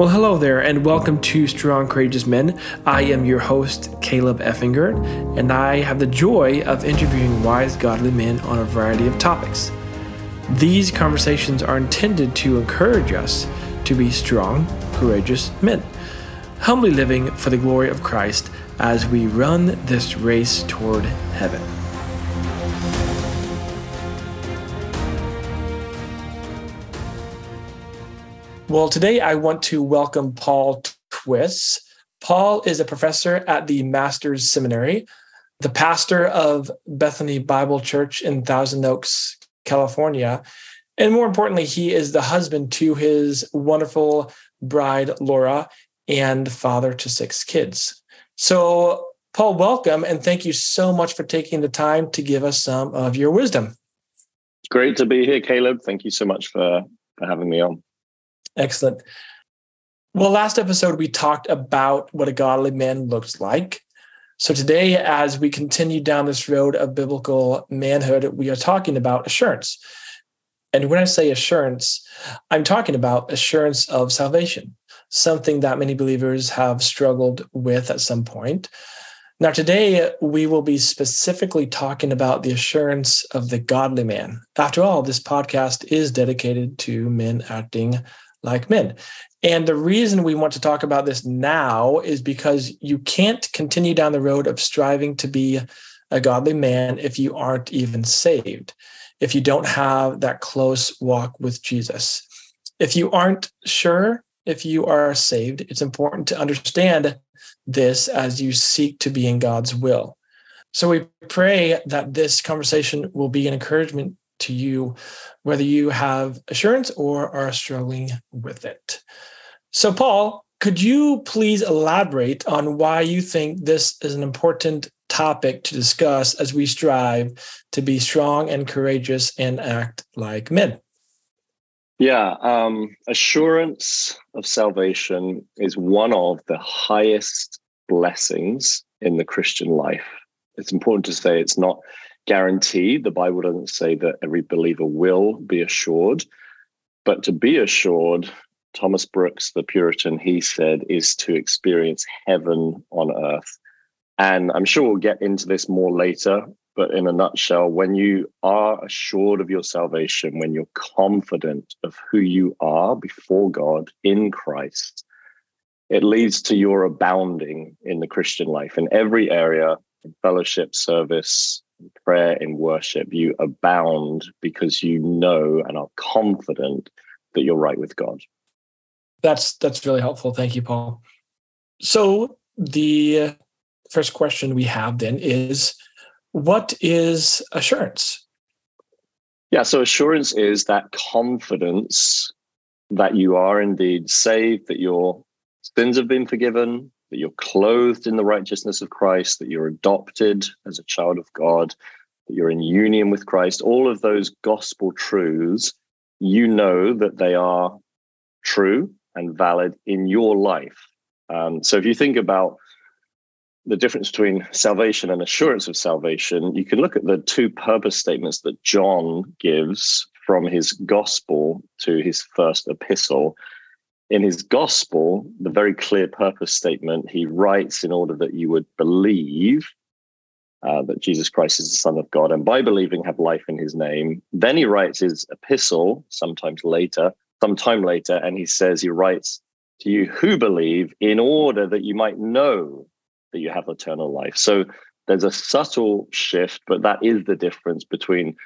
Well, hello there, and welcome to Strong Courageous Men. I am your host, Caleb Effinger, and I have the joy of interviewing wise, godly men on a variety of topics. These conversations are intended to encourage us to be strong, courageous men, humbly living for the glory of Christ as we run this race toward heaven. Well, today I want to welcome Paul Twiss. Paul is a professor at the Master's Seminary, the pastor of Bethany Bible Church in Thousand Oaks, California. And more importantly, he is the husband to his wonderful bride, Laura, and father to six kids. So, Paul, welcome and thank you so much for taking the time to give us some of your wisdom. Great to be here, Caleb. Thank you so much for, for having me on. Excellent. Well, last episode, we talked about what a godly man looks like. So today, as we continue down this road of biblical manhood, we are talking about assurance. And when I say assurance, I'm talking about assurance of salvation, something that many believers have struggled with at some point. Now, today, we will be specifically talking about the assurance of the godly man. After all, this podcast is dedicated to men acting like men. And the reason we want to talk about this now is because you can't continue down the road of striving to be a godly man if you aren't even saved, if you don't have that close walk with Jesus. If you aren't sure if you are saved, it's important to understand this as you seek to be in God's will. So we pray that this conversation will be an encouragement to you, whether you have assurance or are struggling with it. So, Paul, could you please elaborate on why you think this is an important topic to discuss as we strive to be strong and courageous and act like men? Yeah, um, assurance of salvation is one of the highest blessings in the Christian life. It's important to say it's not guaranteed. The Bible doesn't say that every believer will be assured, but to be assured, Thomas Brooks, the Puritan, he said, is to experience heaven on earth. And I'm sure we'll get into this more later, but in a nutshell, when you are assured of your salvation, when you're confident of who you are before God in Christ, it leads to your abounding in the Christian life in every area, in fellowship, service, prayer and worship, you abound because you know and are confident that you're right with God. That's that's really helpful. Thank you, Paul. So the first question we have then is what is assurance? Yeah, so assurance is that confidence that you are indeed saved, that your sins have been forgiven, that you're clothed in the righteousness of Christ, that you're adopted as a child of God, that you're in union with Christ, all of those gospel truths, you know that they are true and valid in your life. Um, so if you think about the difference between salvation and assurance of salvation, you can look at the two purpose statements that John gives from his gospel to his first epistle in his gospel, the very clear purpose statement, he writes in order that you would believe uh, that Jesus Christ is the Son of God, and by believing have life in his name. Then he writes his epistle, sometimes later, sometime later, and he says, he writes to you who believe in order that you might know that you have eternal life. So there's a subtle shift, but that is the difference between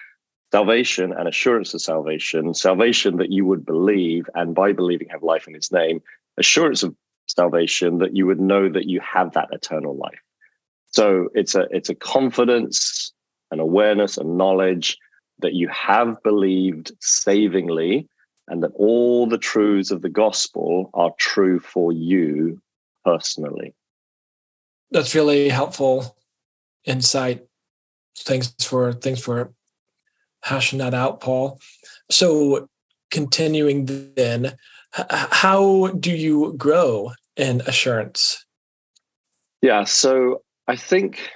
salvation and assurance of salvation, salvation that you would believe, and by believing have life in his name, assurance of salvation that you would know that you have that eternal life. So it's a it's a confidence, an awareness, a knowledge that you have believed savingly, and that all the truths of the gospel are true for you personally. That's really helpful insight. Thanks for thanks for hashing that out, Paul. So, continuing then, how do you grow in assurance? Yeah, so I think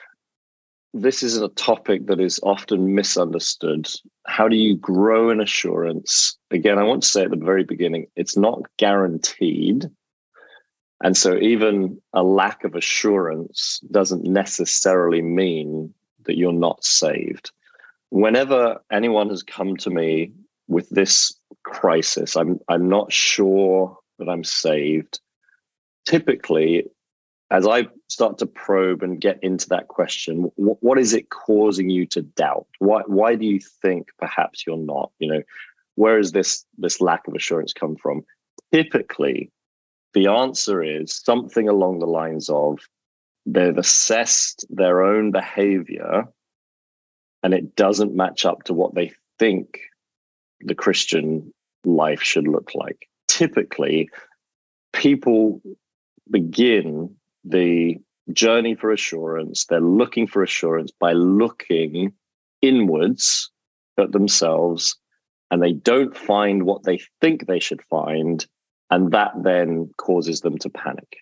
this is a topic that is often misunderstood. How do you grow in assurance? Again, I want to say at the very beginning, it's not guaranteed And so, even a lack of assurance doesn't necessarily mean that you're not saved. Whenever anyone has come to me with this crisis, I'm, I'm not sure that I'm saved. Typically, as I start to probe and get into that question, what, what is it causing you to doubt? Why, why do you think perhaps you're not? You know, where is this this lack of assurance come from? Typically, the answer is something along the lines of they've assessed their own behavior and it doesn't match up to what they think the Christian life should look like. Typically, people begin the journey for assurance, they're looking for assurance by looking inwards at themselves, and they don't find what they think they should find and that then causes them to panic.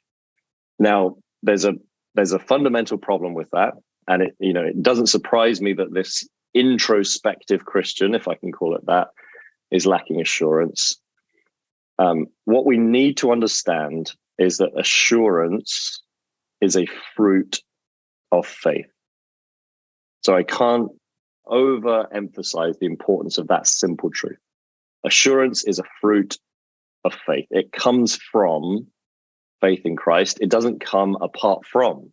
Now there's a there's a fundamental problem with that and it you know it doesn't surprise me that this introspective christian if i can call it that is lacking assurance. Um, what we need to understand is that assurance is a fruit of faith so i can't overemphasize the importance of that simple truth assurance is a fruit of faith. It comes from faith in Christ. It doesn't come apart from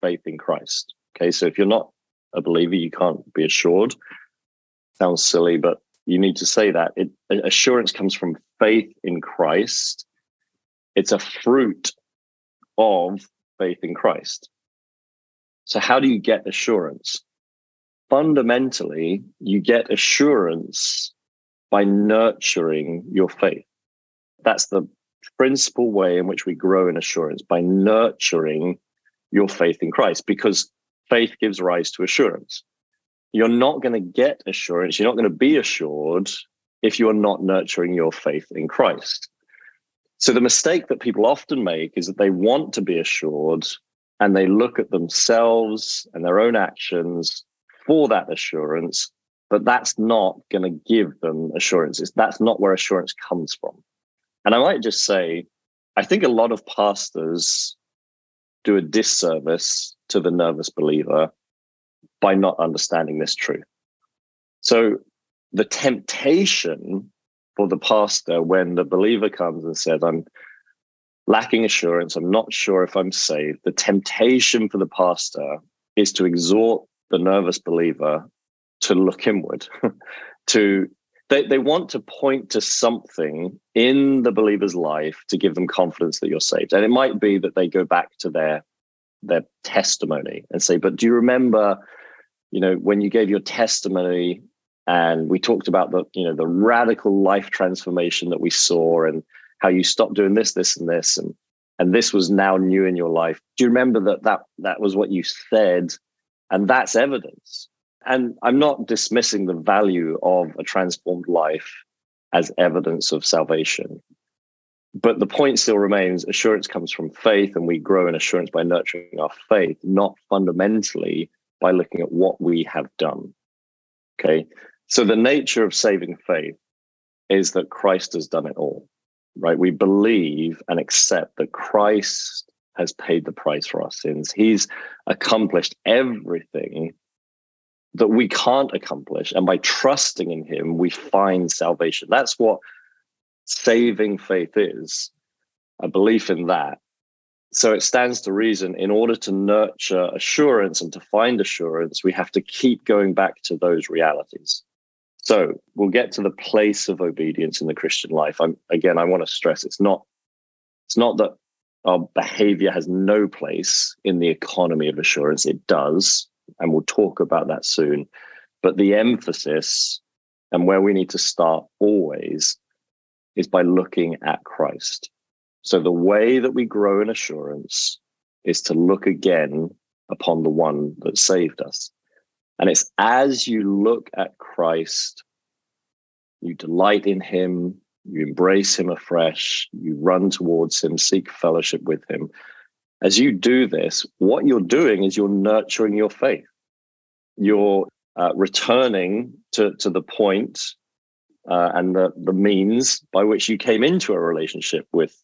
faith in Christ. Okay, so if you're not a believer, you can't be assured. Sounds silly, but you need to say that. It, assurance comes from faith in Christ. It's a fruit of faith in Christ. So, how do you get assurance? Fundamentally, you get assurance by nurturing your faith. That's the principal way in which we grow in assurance by nurturing your faith in Christ because faith gives rise to assurance. You're not going to get assurance, you're not going to be assured if you're not nurturing your faith in Christ. So the mistake that people often make is that they want to be assured and they look at themselves and their own actions for that assurance, but that's not going to give them assurances. That's not where assurance comes from. And I might just say, I think a lot of pastors do a disservice to the nervous believer by not understanding this truth. So the temptation for the pastor when the believer comes and says, I'm lacking assurance, I'm not sure if I'm saved, the temptation for the pastor is to exhort the nervous believer to look inward, to they, they want to point to something in the believer's life to give them confidence that you're saved. And it might be that they go back to their their testimony and say, but do you remember, you know, when you gave your testimony and we talked about the, you know, the radical life transformation that we saw and how you stopped doing this, this, and this, and and this was now new in your life. Do you remember that that that was what you said? And that's evidence and I'm not dismissing the value of a transformed life as evidence of salvation. But the point still remains assurance comes from faith, and we grow in assurance by nurturing our faith, not fundamentally by looking at what we have done. Okay. So the nature of saving faith is that Christ has done it all, right? We believe and accept that Christ has paid the price for our sins. He's accomplished everything that we can't accomplish. And by trusting in Him, we find salvation. That's what saving faith is a belief in that. So it stands to reason in order to nurture assurance and to find assurance, we have to keep going back to those realities. So we'll get to the place of obedience in the Christian life. I'm, again, I want to stress it's not it's not that our behavior has no place in the economy of assurance. It does and we'll talk about that soon. But the emphasis and where we need to start always is by looking at Christ. So the way that we grow in assurance is to look again upon the one that saved us. And it's as you look at Christ, you delight in him, you embrace him afresh, you run towards him, seek fellowship with him, as you do this, what you're doing is you're nurturing your faith. You're uh, returning to, to the point, uh, and the, the means by which you came into a relationship with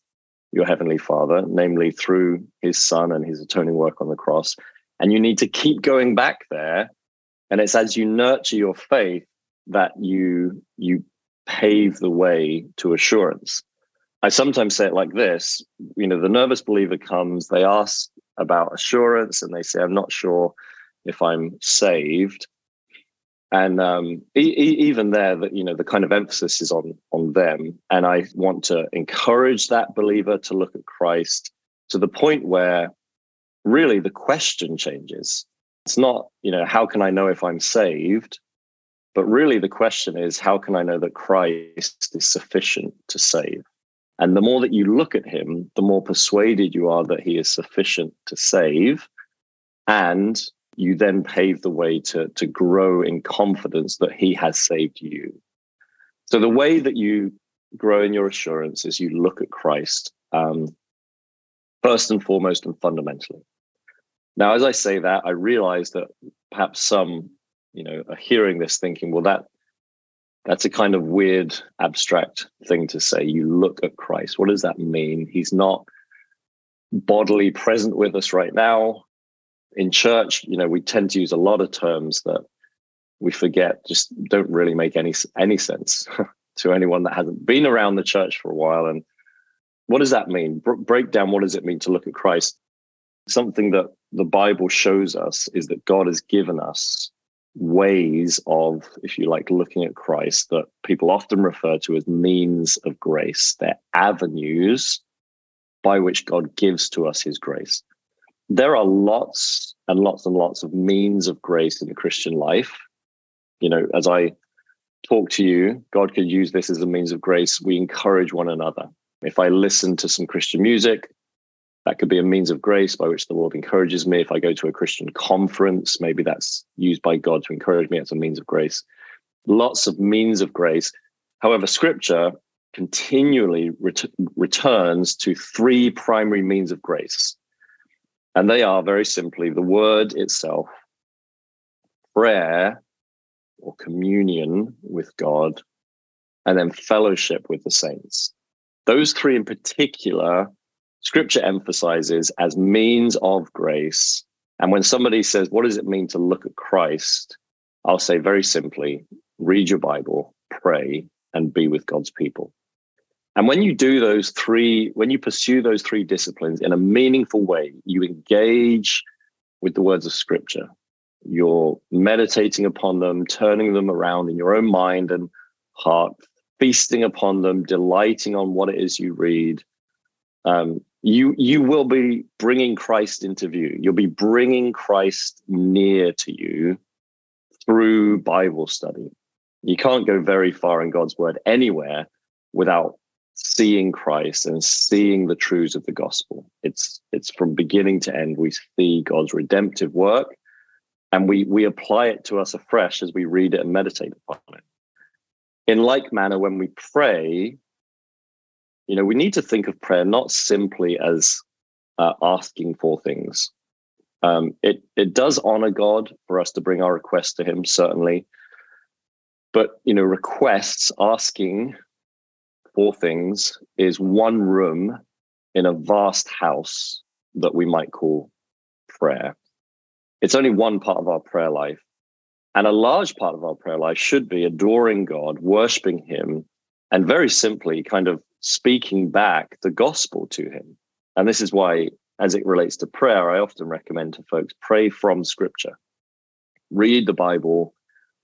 your heavenly father, namely through his son and his atoning work on the cross. And you need to keep going back there. And it's as you nurture your faith that you you pave the way to assurance. I sometimes say it like this, you know, the nervous believer comes, they ask about assurance and they say, I'm not sure if I'm saved. And um, e- even there that you know the kind of emphasis is on on them. And i want to encourage that believer to look at christ to the point where really the question changes it's not you know how can i know if i'm saved but really the question is how can i know that christ is sufficient to save and the more that you look at him the more persuaded you are that he is sufficient to save and you then pave the way to, to grow in confidence that he has saved you. So the way that you grow in your assurance is you look at Christ um, first and foremost and fundamentally. Now, as I say that, I realize that perhaps some, you know, are hearing this thinking, well, that that's a kind of weird, abstract thing to say. You look at Christ. What does that mean? He's not bodily present with us right now in church, you know, we tend to use a lot of terms that we forget just don't really make any any sense to anyone that hasn't been around the church for a while. And what does that mean? break down what does it mean to look at Christ? Something that the Bible shows us is that God has given us ways of, if you like, looking at Christ that people often refer to as means of grace. They're avenues by which God gives to us his grace there are lots and lots and lots of means of grace in the Christian life. You know, as I talk to you, God could use this as a means of grace. We encourage one another. If I listen to some Christian music, that could be a means of grace by which the Lord encourages me. If I go to a Christian conference, maybe that's used by God to encourage me. It's a means of grace. Lots of means of grace. However, scripture continually ret- returns to three primary means of grace and they are very simply the word itself, prayer or communion with God, and then fellowship with the saints. Those three in particular, scripture emphasizes as means of grace. And when somebody says, What does it mean to look at Christ? I'll say very simply read your Bible, pray, and be with God's people. And when you do those three, when you pursue those three disciplines in a meaningful way, you engage with the words of scripture. You're meditating upon them, turning them around in your own mind and heart, feasting upon them, delighting on what it is you read. Um, you you will be bringing Christ into view. You'll be bringing Christ near to you through Bible study. You can't go very far in God's word anywhere without seeing Christ and seeing the truths of the gospel. It's it's from beginning to end. We see God's redemptive work and we we apply it to us afresh as we read it and meditate upon it. In like manner, when we pray, you know, we need to think of prayer not simply as uh, asking for things. Um, it it does honor God for us to bring our requests to Him, certainly. But you know, requests asking for things is one room in a vast house that we might call prayer. It's only one part of our prayer life. And a large part of our prayer life should be adoring God, worshiping Him, and very simply kind of speaking back the gospel to Him. And this is why, as it relates to prayer, I often recommend to folks pray from scripture, read the Bible,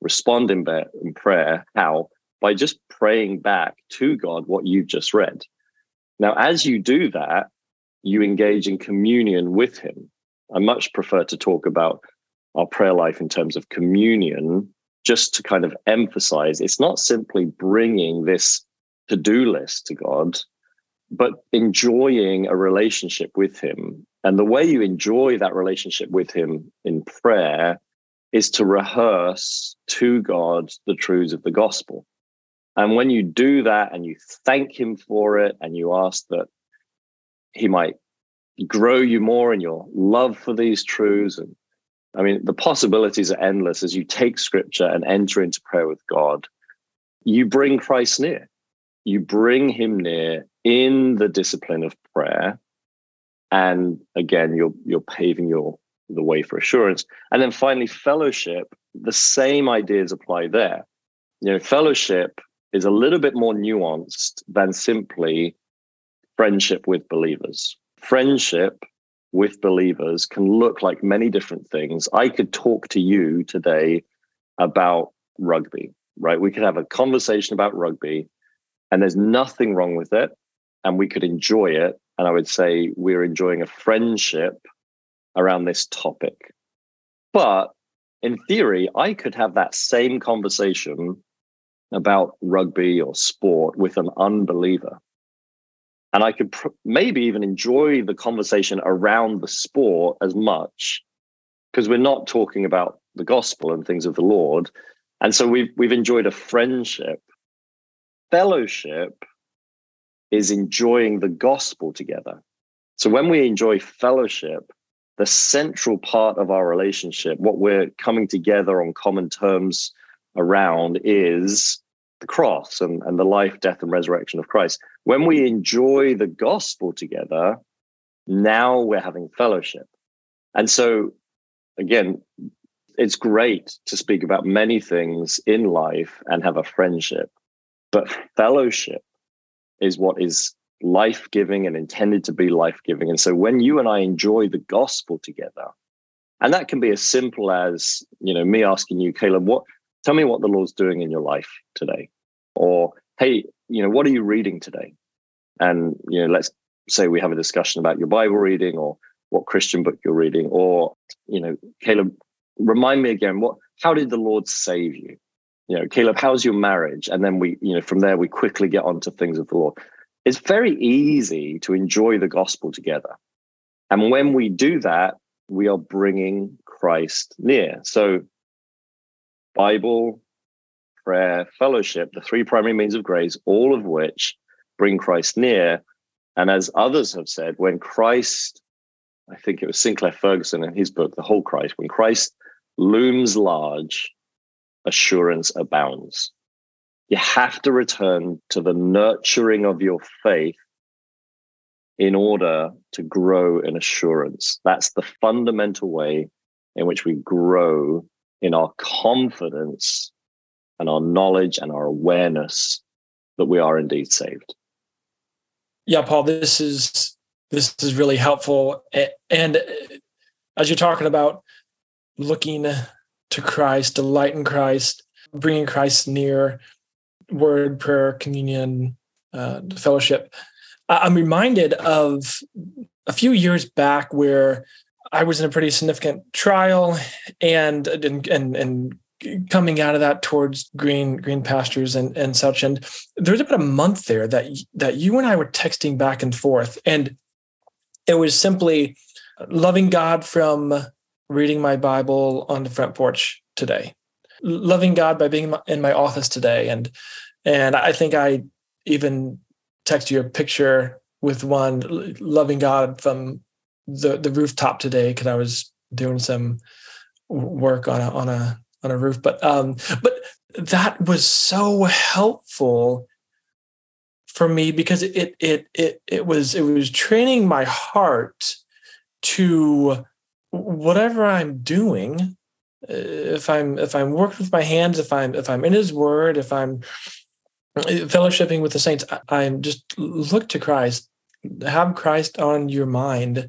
respond in, in prayer. How? by just praying back to God what you've just read. Now, as you do that, you engage in communion with Him. I much prefer to talk about our prayer life in terms of communion, just to kind of emphasize it's not simply bringing this to do list to God, but enjoying a relationship with Him. And the way you enjoy that relationship with Him in prayer is to rehearse to God the truths of the gospel. And when you do that and you thank him for it and you ask that he might grow you more in your love for these truths and I mean the possibilities are endless as you take scripture and enter into prayer with God. You bring Christ near. You bring him near in the discipline of prayer. And again, you're you're paving your the way for assurance. And then finally, fellowship, the same ideas apply there. You know, fellowship is a little bit more nuanced than simply friendship with believers. Friendship with believers can look like many different things. I could talk to you today about rugby, right? We could have a conversation about rugby, and there's nothing wrong with it, and we could enjoy it. And I would say we're enjoying a friendship around this topic. But in theory, I could have that same conversation about rugby or sport with an unbeliever. And I could pr- maybe even enjoy the conversation around the sport as much because we're not talking about the gospel and things of the Lord. And so we've we've enjoyed a friendship. Fellowship is enjoying the gospel together. So when we enjoy fellowship, the central part of our relationship, what we're coming together on common terms around is the cross and, and the life, death, and resurrection of Christ. When we enjoy the gospel together, now we're having fellowship. And so, again, it's great to speak about many things in life and have a friendship, but fellowship is what is life giving and intended to be life giving. And so when you and I enjoy the gospel together, and that can be as simple as, you know, me asking you, Caleb, what, tell me what the Lord's doing in your life today. Or, hey, you know, what are you reading today? And, you know, let's say we have a discussion about your Bible reading or what Christian book you're reading. Or, you know, Caleb, remind me again, what, how did the Lord save you? You know, Caleb, how's your marriage? And then we, you know, from there we quickly get onto things of the Lord it's very easy to enjoy the gospel together. And when we do that, we are bringing Christ near. So, Bible, prayer, fellowship, the three primary means of grace, all of which bring Christ near. And as others have said, when Christ, I think it was Sinclair Ferguson in his book, The Whole Christ, when Christ looms large, assurance abounds. You have to return to the nurturing of your faith in order to grow in assurance. That's the fundamental way in which we grow in our confidence and our knowledge and our awareness that we are indeed saved. Yeah, Paul, this is this is really helpful. And as you're talking about looking to Christ, delight in Christ, bringing Christ near, word, prayer, communion, uh, fellowship. I'm reminded of a few years back where I was in a pretty significant trial and and and, and coming out of that towards green green pastures and and such. And there was about a month there that that you and I were texting back and forth. And it was simply loving God from reading my Bible on the front porch today. Loving God by being in my office today. And and I think I even text you a picture with one loving God from the the rooftop today because I was doing some work on a on a on a roof. But um, but that was so helpful for me because it it it it was it was training my heart to whatever I'm doing if i'm if i'm working with my hands if i'm if i'm in his word if i'm fellowshipping with the saints i'm just look to christ have christ on your mind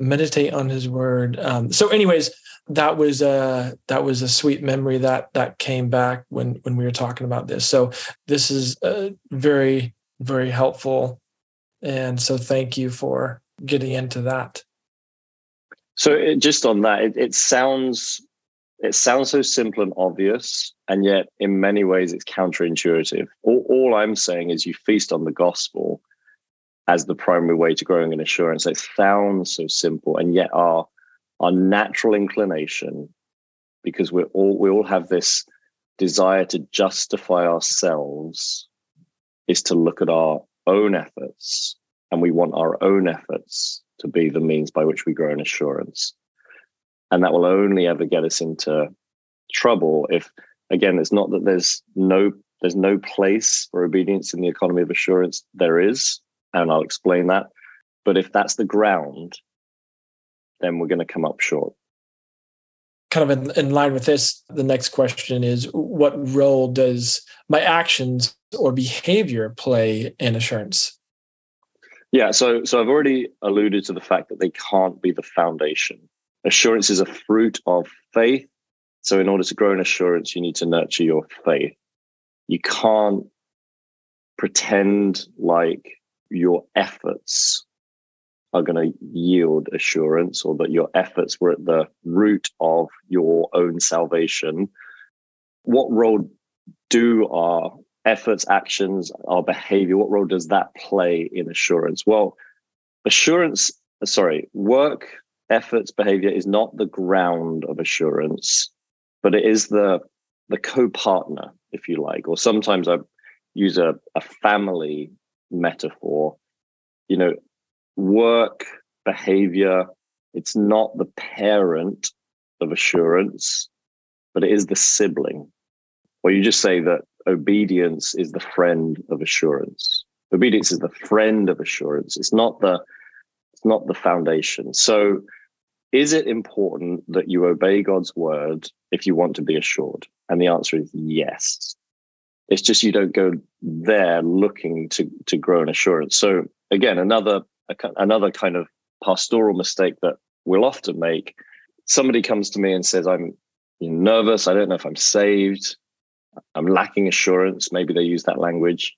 meditate on his word. Um, so anyways that was a that was a sweet memory that that came back when when we were talking about this. So this is uh, very very helpful. And so thank you for getting into that. So it, just on that it, it sounds it sounds so simple and obvious, and yet in many ways it's counterintuitive. All, all I'm saying is you feast on the gospel as the primary way to growing an assurance. It sounds so simple, and yet our our natural inclination, because we all we all have this desire to justify ourselves, is to look at our own efforts, and we want our own efforts to be the means by which we grow an assurance and that will only ever get us into trouble if again it's not that there's no there's no place for obedience in the economy of assurance. There is and I'll explain that. But if that's the ground, then we're going to come up short. Kind of in, in line with this, the next question is what role does my actions or behavior play in assurance? Yeah, so so I've already alluded to the fact that they can't be the foundation. Assurance is a fruit of faith. So in order to grow in assurance, you need to nurture your faith. You can't pretend like your efforts are going to yield assurance or that your efforts were at the root of your own salvation. What role do our efforts, actions, our behavior, what role does that play in assurance? Well, assurance, sorry, work, efforts, behavior is not the ground of assurance, but it is the the co-partner, if you like, or sometimes I use a, a family metaphor. You know, work, behavior, it's not the parent of assurance, but it is the sibling. Or you just say that obedience is the friend of assurance. Obedience is the friend of assurance. It's not the it's not the foundation. So is it important that you obey God's word if you want to be assured? And the answer is yes. It's just you don't go there looking to to grow an assurance. So again, another another kind of pastoral mistake that we'll often make. Somebody comes to me and says, "I'm nervous. I don't know if I'm saved. I'm lacking assurance. Maybe they use that language.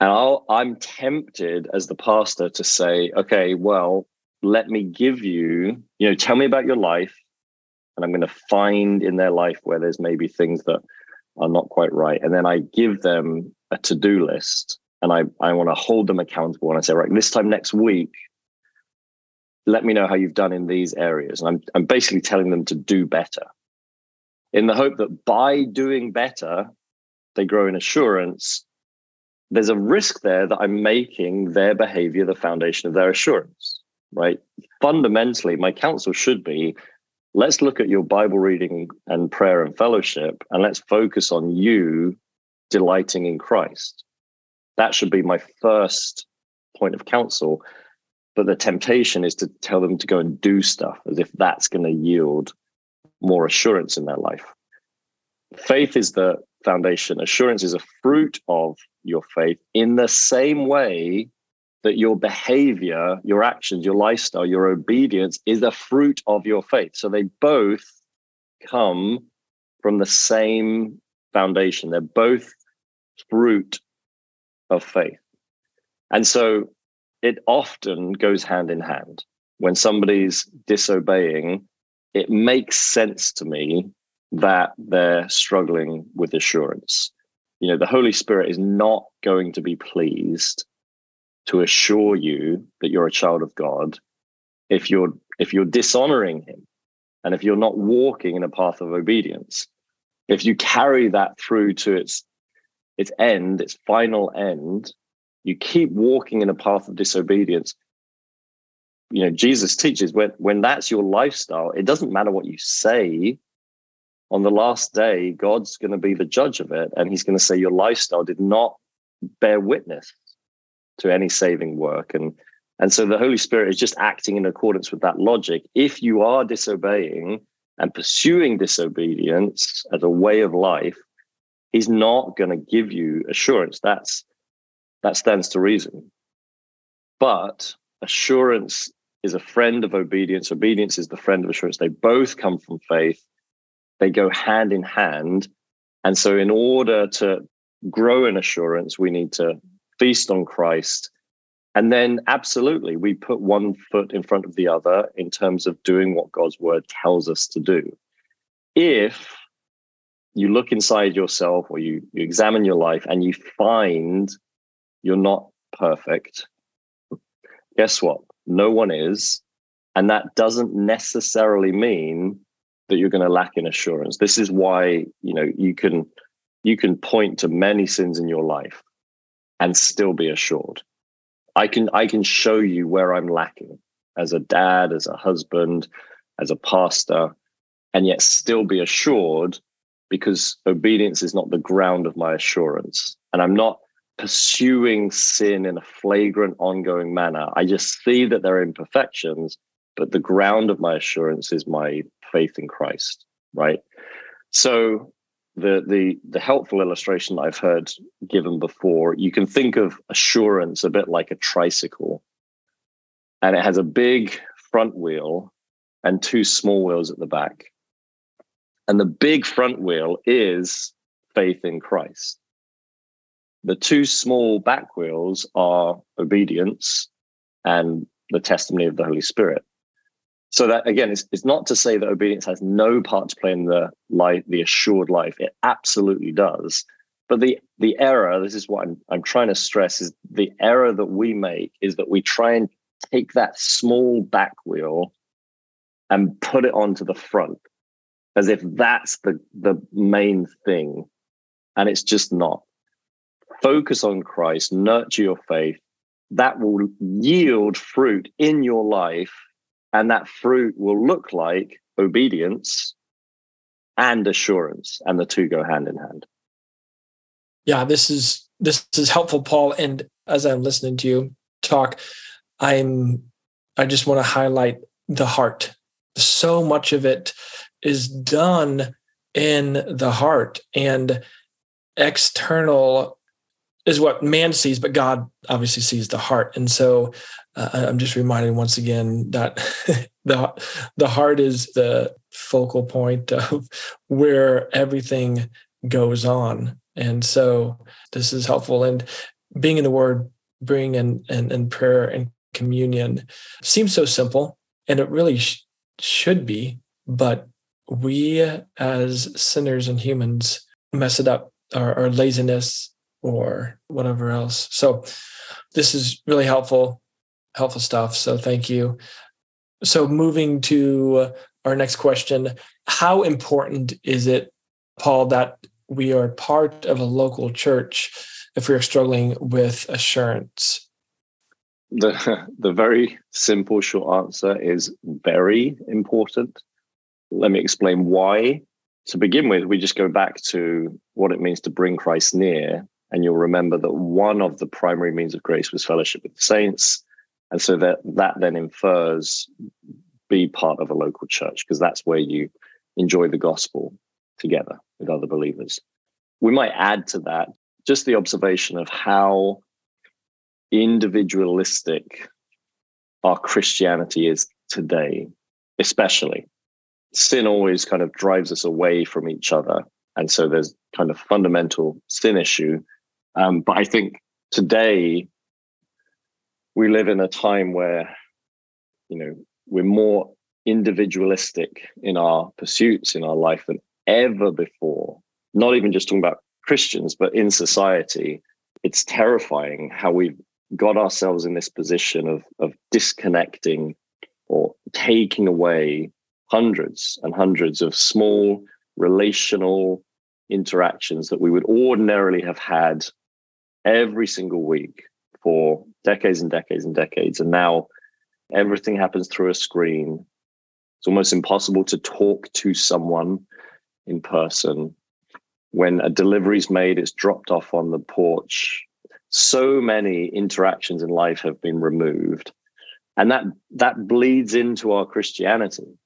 And I'll, I'm tempted as the pastor to say, okay, well, let me give you, you know, tell me about your life. And I'm going to find in their life where there's maybe things that are not quite right. And then I give them a to do list and I, I want to hold them accountable. And I say, right, this time next week, let me know how you've done in these areas. And I'm, I'm basically telling them to do better in the hope that by doing better, they grow in assurance. There's a risk there that I'm making their behavior the foundation of their assurance, right? Fundamentally, my counsel should be let's look at your Bible reading and prayer and fellowship, and let's focus on you delighting in Christ. That should be my first point of counsel. But the temptation is to tell them to go and do stuff as if that's going to yield more assurance in their life. Faith is the foundation, assurance is a fruit of your faith in the same way that your behavior, your actions, your lifestyle, your obedience is a fruit of your faith. So they both come from the same foundation. They're both fruit of faith. And so it often goes hand in hand. When somebody's disobeying, it makes sense to me that they're struggling with assurance. You know, the Holy Spirit is not going to be pleased to assure you that you're a child of God if you're if you're dishonoring him and if you're not walking in a path of obedience. If you carry that through to its its end, its final end, you keep walking in a path of disobedience, you know jesus teaches when when that's your lifestyle it doesn't matter what you say on the last day god's going to be the judge of it and he's going to say your lifestyle did not bear witness to any saving work and and so the holy spirit is just acting in accordance with that logic if you are disobeying and pursuing disobedience as a way of life he's not going to give you assurance that's that stands to reason but assurance is a friend of obedience. Obedience is the friend of assurance. They both come from faith. They go hand in hand. And so, in order to grow in assurance, we need to feast on Christ. And then, absolutely, we put one foot in front of the other in terms of doing what God's word tells us to do. If you look inside yourself or you, you examine your life and you find you're not perfect, guess what? No one is. And that doesn't necessarily mean that you're going to lack in assurance. This is why, you know, you can you can point to many sins in your life and still be assured. I can I can show you where I'm lacking as a dad, as a husband, as a pastor, and yet still be assured because obedience is not the ground of my assurance. And I'm not pursuing sin in a flagrant, ongoing manner. I just see that there are imperfections, but the ground of my assurance is my faith in Christ, right? So the the the helpful illustration I've heard given before, you can think of assurance a bit like a tricycle. And it has a big front wheel and two small wheels at the back. And the big front wheel is faith in Christ. The two small back wheels are obedience and the testimony of the Holy Spirit. So that again, it's, it's not to say that obedience has no part to play in the life, the assured life. It absolutely does. But the the error, this is what I'm I'm trying to stress, is the error that we make is that we try and take that small back wheel and put it onto the front as if that's the the main thing and it's just not focus on christ nurture your faith that will yield fruit in your life and that fruit will look like obedience and assurance and the two go hand in hand. Yeah this is this is helpful paul. And as i'm listening to you talk i'm i just want to highlight the heart. So much of it is done in the heart and external is what man sees but god obviously sees the heart. And so uh, i'm just reminded once again that the the heart is the focal point of where everything goes on. And so this is helpful. And being in the word bring in and, and prayer and communion seems so simple and it really sh- should be but we as sinners and humans mess it up. Our, our laziness or whatever else. So this is really helpful helpful stuff. So thank you. So moving to uh, our next question how important is it paul that we are part of a local church if we are struggling with assurance? The the very simple short answer is very important. Let me explain why. To begin with, we just go back to what it means to bring Christ near. And you'll remember that one of the primary means of grace was fellowship with the saints. And so that, that then infers be part of a local church, because that's where you enjoy the gospel together with other believers. We might add to that just the observation of how individualistic our Christianity is today, especially sin always kind of drives us away from each other. And so there's kind of fundamental sin issue. Um, but I think today we live in a time where, you know, we're more individualistic in our pursuits in our life than ever before. Not even just talking about Christians, but in society. It's terrifying how we've got ourselves in this position of, of disconnecting or taking away hundreds and hundreds of small relational interactions that we would ordinarily have had every single week for decades and decades and decades. And now everything happens through a screen. It's almost impossible to talk to someone in person. When a delivery is made, it's dropped off on the porch. So many interactions in life have been removed. And that that bleeds into our Christianity.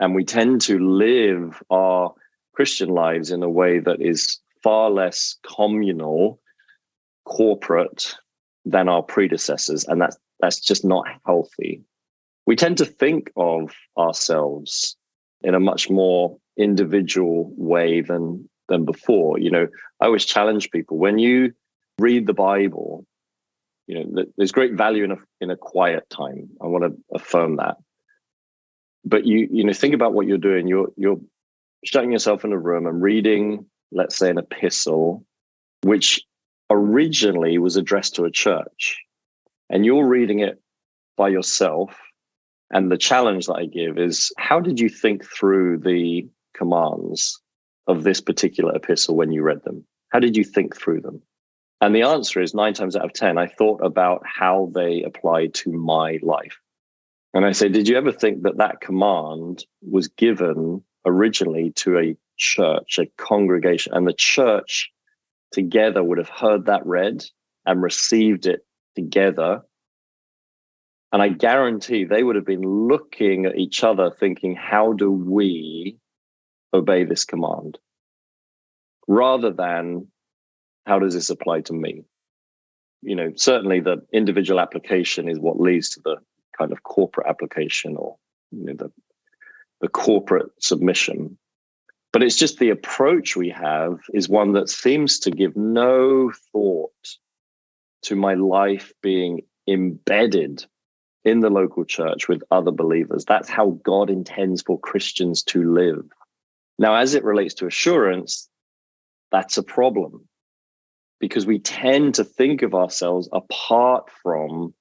And we tend to live our Christian lives in a way that is far less communal, corporate than our predecessors. And that's, that's just not healthy. We tend to think of ourselves in a much more individual way than, than before. You know, I always challenge people when you read the Bible, you know, there's great value in a, in a quiet time. I want to affirm that but you you know think about what you're doing you're you're shutting yourself in a room and reading let's say an epistle which originally was addressed to a church and you're reading it by yourself and the challenge that i give is how did you think through the commands of this particular epistle when you read them? How did you think through them? And the answer is nine times out of ten i thought about how they apply to my life. And I say, Did you ever think that that command was given originally to a church, a congregation, and the church together would have heard that read and received it together. And I guarantee they would have been looking at each other thinking, how do we obey this command? Rather than, how does this apply to me? You know, certainly the individual application is what leads to the kind of corporate application or you know, the, the corporate submission. But it's just the approach we have is one that seems to give no thought to my life being embedded in the local church with other believers. That's how God intends for Christians to live. Now, as it relates to assurance, that's a problem because we tend to think of ourselves apart from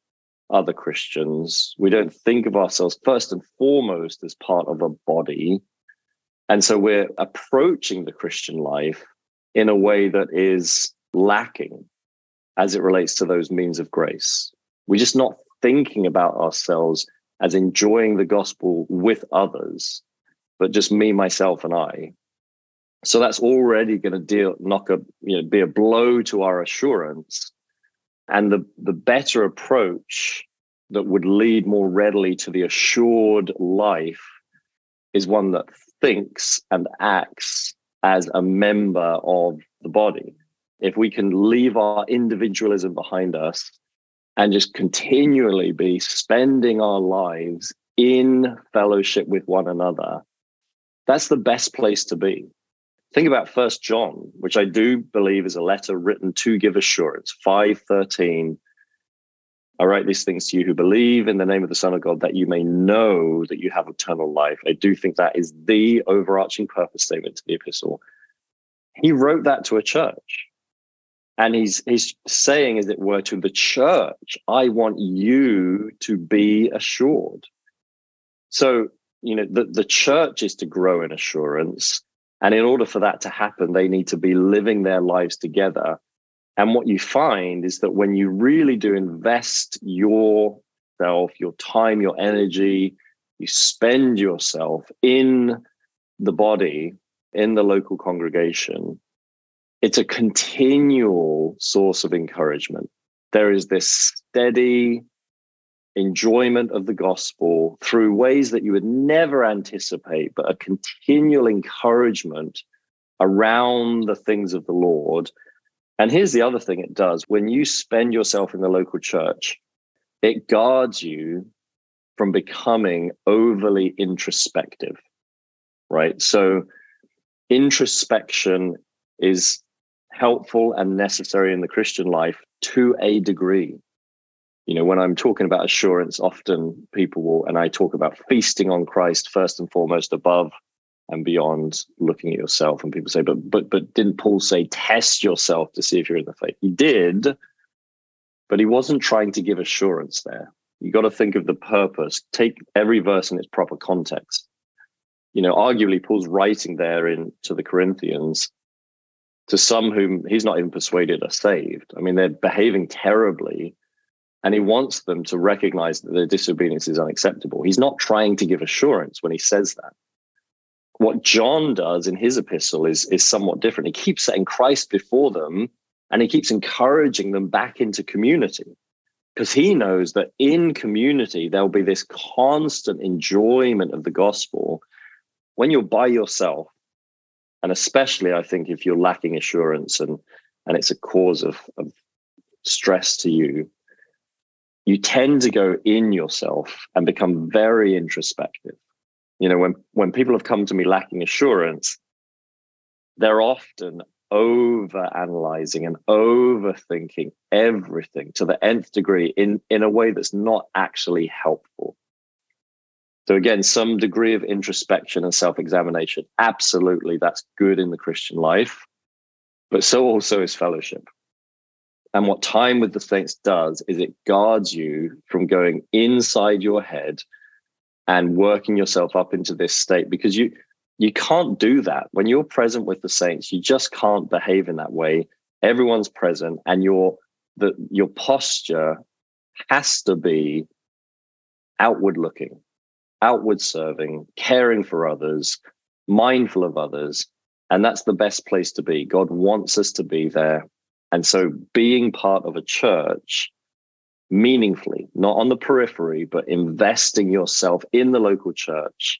other Christians. We don't think of ourselves first and foremost as part of a body. And so we're approaching the Christian life in a way that is lacking as it relates to those means of grace. We're just not thinking about ourselves as enjoying the gospel with others, but just me, myself, and I. So that's already going to deal knock a you know be a blow to our assurance. And the the better approach that would lead more readily to the assured life is one that thinks and acts as a member of the body. If we can leave our individualism behind us and just continually be spending our lives in fellowship with one another, that's the best place to be. Think about First John, which I do believe is a letter written to give assurance. 513 I write these things to you who believe in the name of the Son of God, that you may know that you have eternal life. I do think that is the overarching purpose statement to the epistle. He wrote that to a church. And he's he's saying, as it were, to the church, I want you to be assured. So, you know, the, the church is to grow in assurance. And in order for that to happen, they need to be living their lives together and what you find is that when you really do invest yourself, your time, your energy, you spend yourself in the body, in the local congregation, it's a continual source of encouragement. There is this steady enjoyment of the gospel through ways that you would never anticipate, but a continual encouragement around the things of the Lord and here's the other thing it does when you spend yourself in the local church, it guards you from becoming overly introspective, right? So, introspection is helpful and necessary in the Christian life to a degree. You know, when I'm talking about assurance, often people will, and I talk about feasting on Christ first and foremost above and beyond looking at yourself. And people say, but but but didn't Paul say test yourself to see if you're in the faith? He did, but he wasn't trying to give assurance there. You got to think of the purpose. Take every verse in its proper context. You know, arguably Paul's writing there in to the Corinthians to some whom he's not even persuaded are saved. I mean, they're behaving terribly. And he wants them to recognize that their disobedience is unacceptable. He's not trying to give assurance when he says that what John does in his epistle is, is somewhat different. He keeps setting Christ before them and he keeps encouraging them back into community because he knows that in community, there'll be this constant enjoyment of the gospel. When you're by yourself, and especially I think if you're lacking assurance and, and it's a cause of, of stress to you, you tend to go in yourself and become very introspective you know when when people have come to me lacking assurance they're often over analyzing and overthinking everything to the nth degree in in a way that's not actually helpful. So again some degree of introspection and self-examination. Absolutely that's good in the christian life but so also is fellowship. And what time with the saints does is it guards you from going inside your head and working yourself up into this state because you you can't do that. When you're present with the saints you just can't behave in that way. Everyone's present and your the your posture has to be outward looking outward serving caring for others mindful of others and that's the best place to be. God wants us to be there. And so being part of a church meaningfully, not on the periphery, but investing yourself in the local church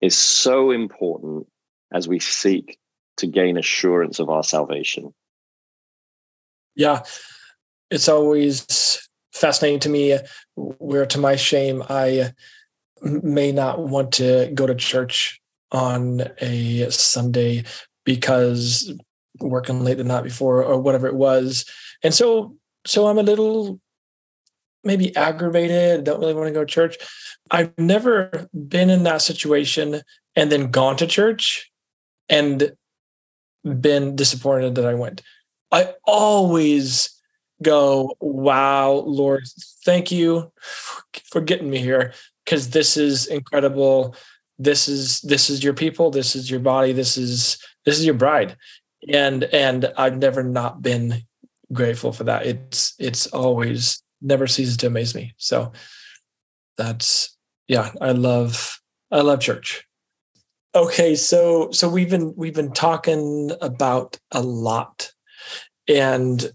is so important as we seek to gain assurance of our salvation. Yeah, it's always fascinating to me where, to my shame, I may not want to go to church on a Sunday because working late the night before or whatever it was. And so so I'm a little maybe aggravated, don't really want to go to church. I've never been in that situation and then gone to church and been disappointed that I went. I always go, wow, Lord, thank you for getting me here because this is incredible. This is this is your people, this is your body, this is this is your bride. And and I've never not been grateful for that. It's it's always never ceases to amaze me. So that's yeah, I love I love church. Okay, so so we've been we've been talking about a lot. And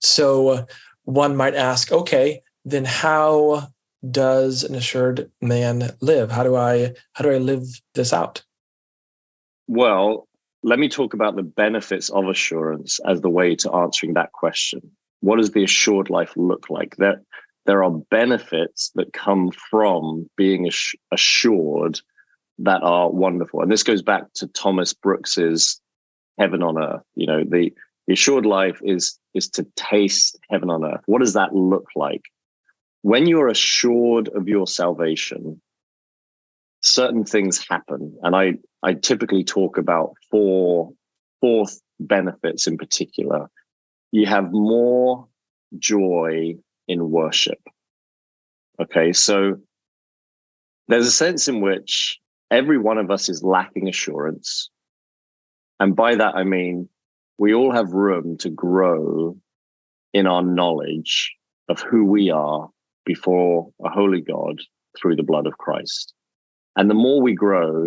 so one might ask, okay, then how does an assured man live? How do I how do I live this out? Well, let me talk about the benefits of assurance as the way to answering that question. What does the assured life look like? There, there are benefits that come from being assured that are wonderful. And this goes back to Thomas Brooks's heaven on earth. You know, the, the assured life is is to taste heaven on earth. What does that look like? When you're assured of your salvation, certain things happen. And I, I typically talk about four, four benefits in particular. You have more joy in worship. Okay, so there's a sense in which every one of us is lacking assurance. And by that, I mean, we all have room to grow in our knowledge of who we are before a holy God through the blood of Christ. And the more we grow,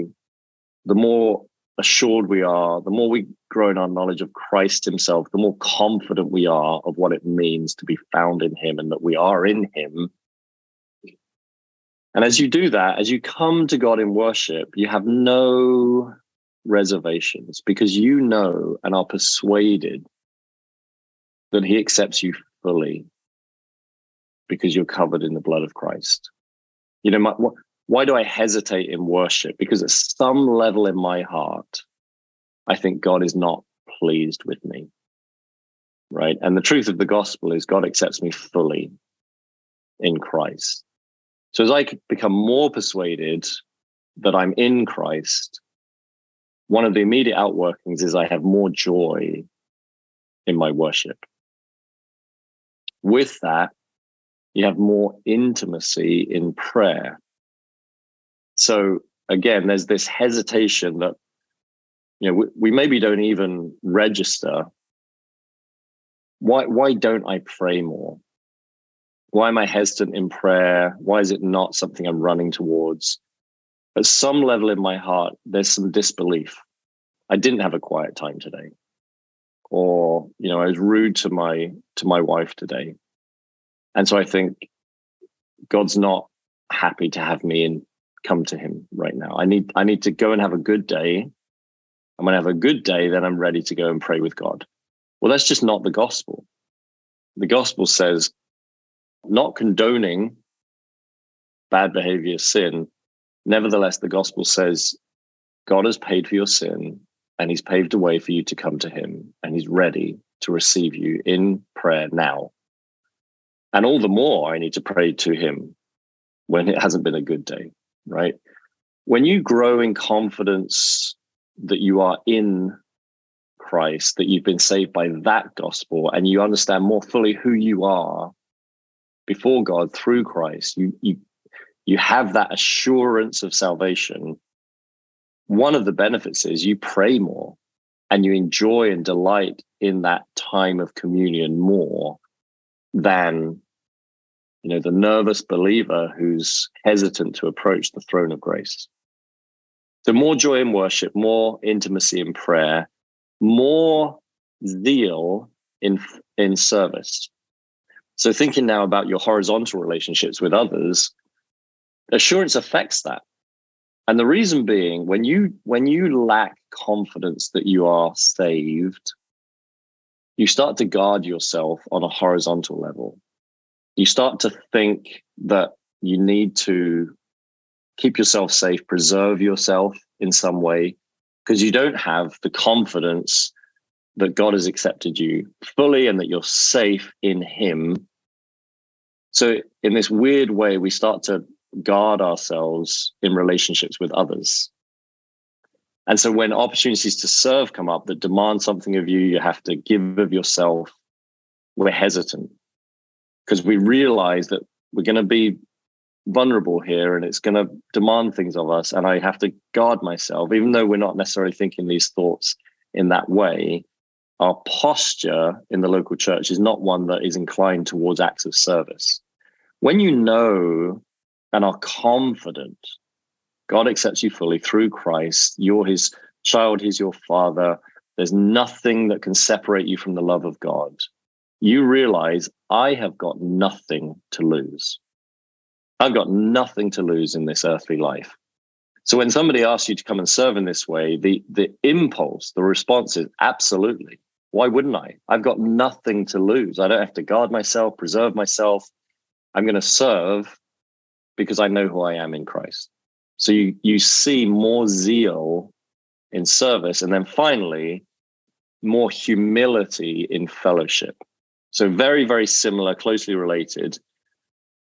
the more assured we are, the more we grow in our knowledge of Christ Himself, the more confident we are of what it means to be found in Him and that we are in Him. And as you do that, as you come to God in worship, you have no reservations because you know and are persuaded that He accepts you fully because you're covered in the blood of Christ. You know, my, why do I hesitate in worship? Because at some level in my heart, I think God is not pleased with me. Right. And the truth of the gospel is God accepts me fully in Christ. So as I become more persuaded that I'm in Christ, one of the immediate outworkings is I have more joy in my worship. With that, you have more intimacy in prayer so again, there's this hesitation that you know we, we maybe don't even register. Why why don't I pray more? Why am I hesitant in prayer? Why is it not something I'm running towards? At some level in my heart, there's some disbelief. I didn't have a quiet time today. Or, you know, I was rude to my to my wife today. And so I think God's not happy to have me in come to him right now. I need I need to go and have a good day. And when I have a good day, then I'm ready to go and pray with God. Well, that's just not the gospel. The gospel says not condoning bad behavior, sin. Nevertheless, the gospel says God has paid for your sin and he's paved a way for you to come to him and he's ready to receive you in prayer now. And all the more I need to pray to him when it hasn't been a good day right? When you grow in confidence that you are in Christ, that you've been saved by that gospel, and you understand more fully who you are before God through Christ, you you you have that assurance of salvation. One of the benefits is you pray more and you enjoy and delight in that time of communion more than you know, the nervous believer who's hesitant to approach the throne of grace. So, more joy in worship, more intimacy in prayer, more zeal in in service. So thinking now about your horizontal relationships with others, assurance affects that. And the reason being when you when you lack confidence that you are saved, you start to guard yourself on a horizontal level. You start to think that you need to keep yourself safe, preserve yourself in some way, because you don't have the confidence that God has accepted you fully and that you're safe in Him. So, in this weird way, we start to guard ourselves in relationships with others. And so, when opportunities to serve come up that demand something of you, you have to give of yourself, we're hesitant because we realize that we're going to be vulnerable here and it's going to demand things of us. And I have to guard myself, even though we're not necessarily thinking these thoughts in that way. Our posture in the local church is not one that is inclined towards acts of service. When you know and are confident God accepts you fully through Christ, you're his child, he's your father. There's nothing that can separate you from the love of God. You realize I have got nothing to lose. I've got nothing to lose in this earthly life. So when somebody asks you to come and serve in this way, the the impulse, the response is absolutely. Why wouldn't I? I've got nothing to lose. I don't have to guard myself, preserve myself. I'm going to serve because I know who I am in Christ. So you you see more zeal in service, and then finally, more humility in fellowship. So very, very similar, closely related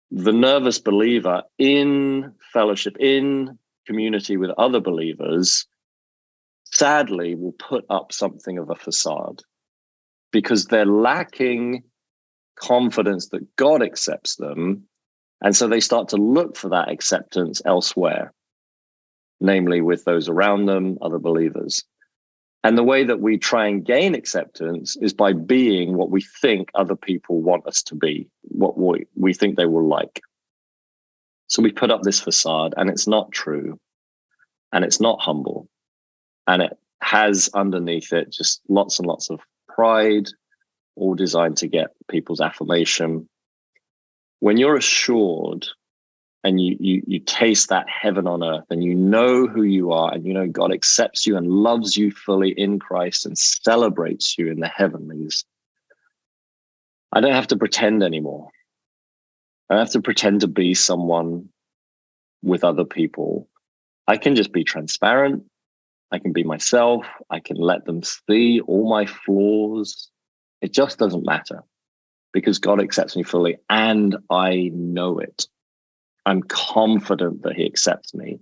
the nervous believer in fellowship, in community with other believers, sadly will put up something of a facade because they're lacking confidence that God accepts them. And so they start to look for that acceptance elsewhere, namely with those around them, other believers. And the way that we try and gain acceptance is by being what we think other people want us to be, what we, we think they will like. So we put up this facade and it's not true and it's not humble and it has underneath it just lots and lots of pride, all designed to get people's affirmation. When you're assured and you you you taste that heaven on earth and you know who you are and you know God accepts you and loves you fully in Christ and celebrates you in the heavenlies. I don't have to pretend anymore. I don't have to pretend to be someone with other people. I can just be transparent. I can be myself. I can let them see all my flaws. It just doesn't matter because God accepts me fully and I know it I'm confident that he accepts me.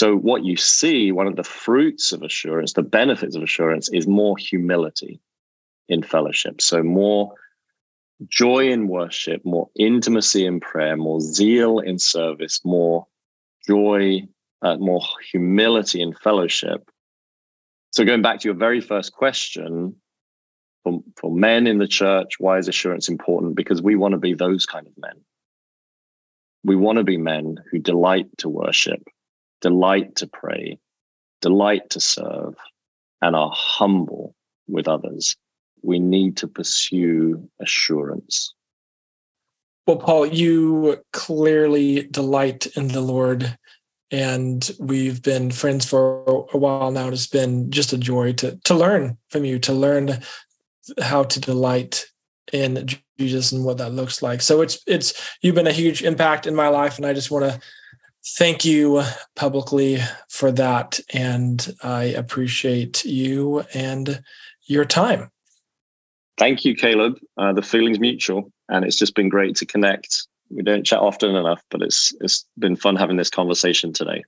So, what you see, one of the fruits of assurance, the benefits of assurance, is more humility in fellowship. So, more joy in worship, more intimacy in prayer, more zeal in service, more joy, uh, more humility in fellowship. So, going back to your very first question, for, for men in the church, why is assurance important? Because we want to be those kind of men we want to be men who delight to worship, delight to pray, delight to serve, and are humble with others. We need to pursue assurance. Well, Paul, you clearly delight in the Lord, and we've been friends for a while now. It's been just a joy to to learn from you, to learn how to delight in Jesus and what that looks like. So it's it's you've been a huge impact in my life, and I just want to thank you publicly for that. And I appreciate you and your time. Thank you, Caleb. Uh, the feeling's mutual, and it's just been great to connect. We don't chat often enough, but it's it's been fun having this conversation today.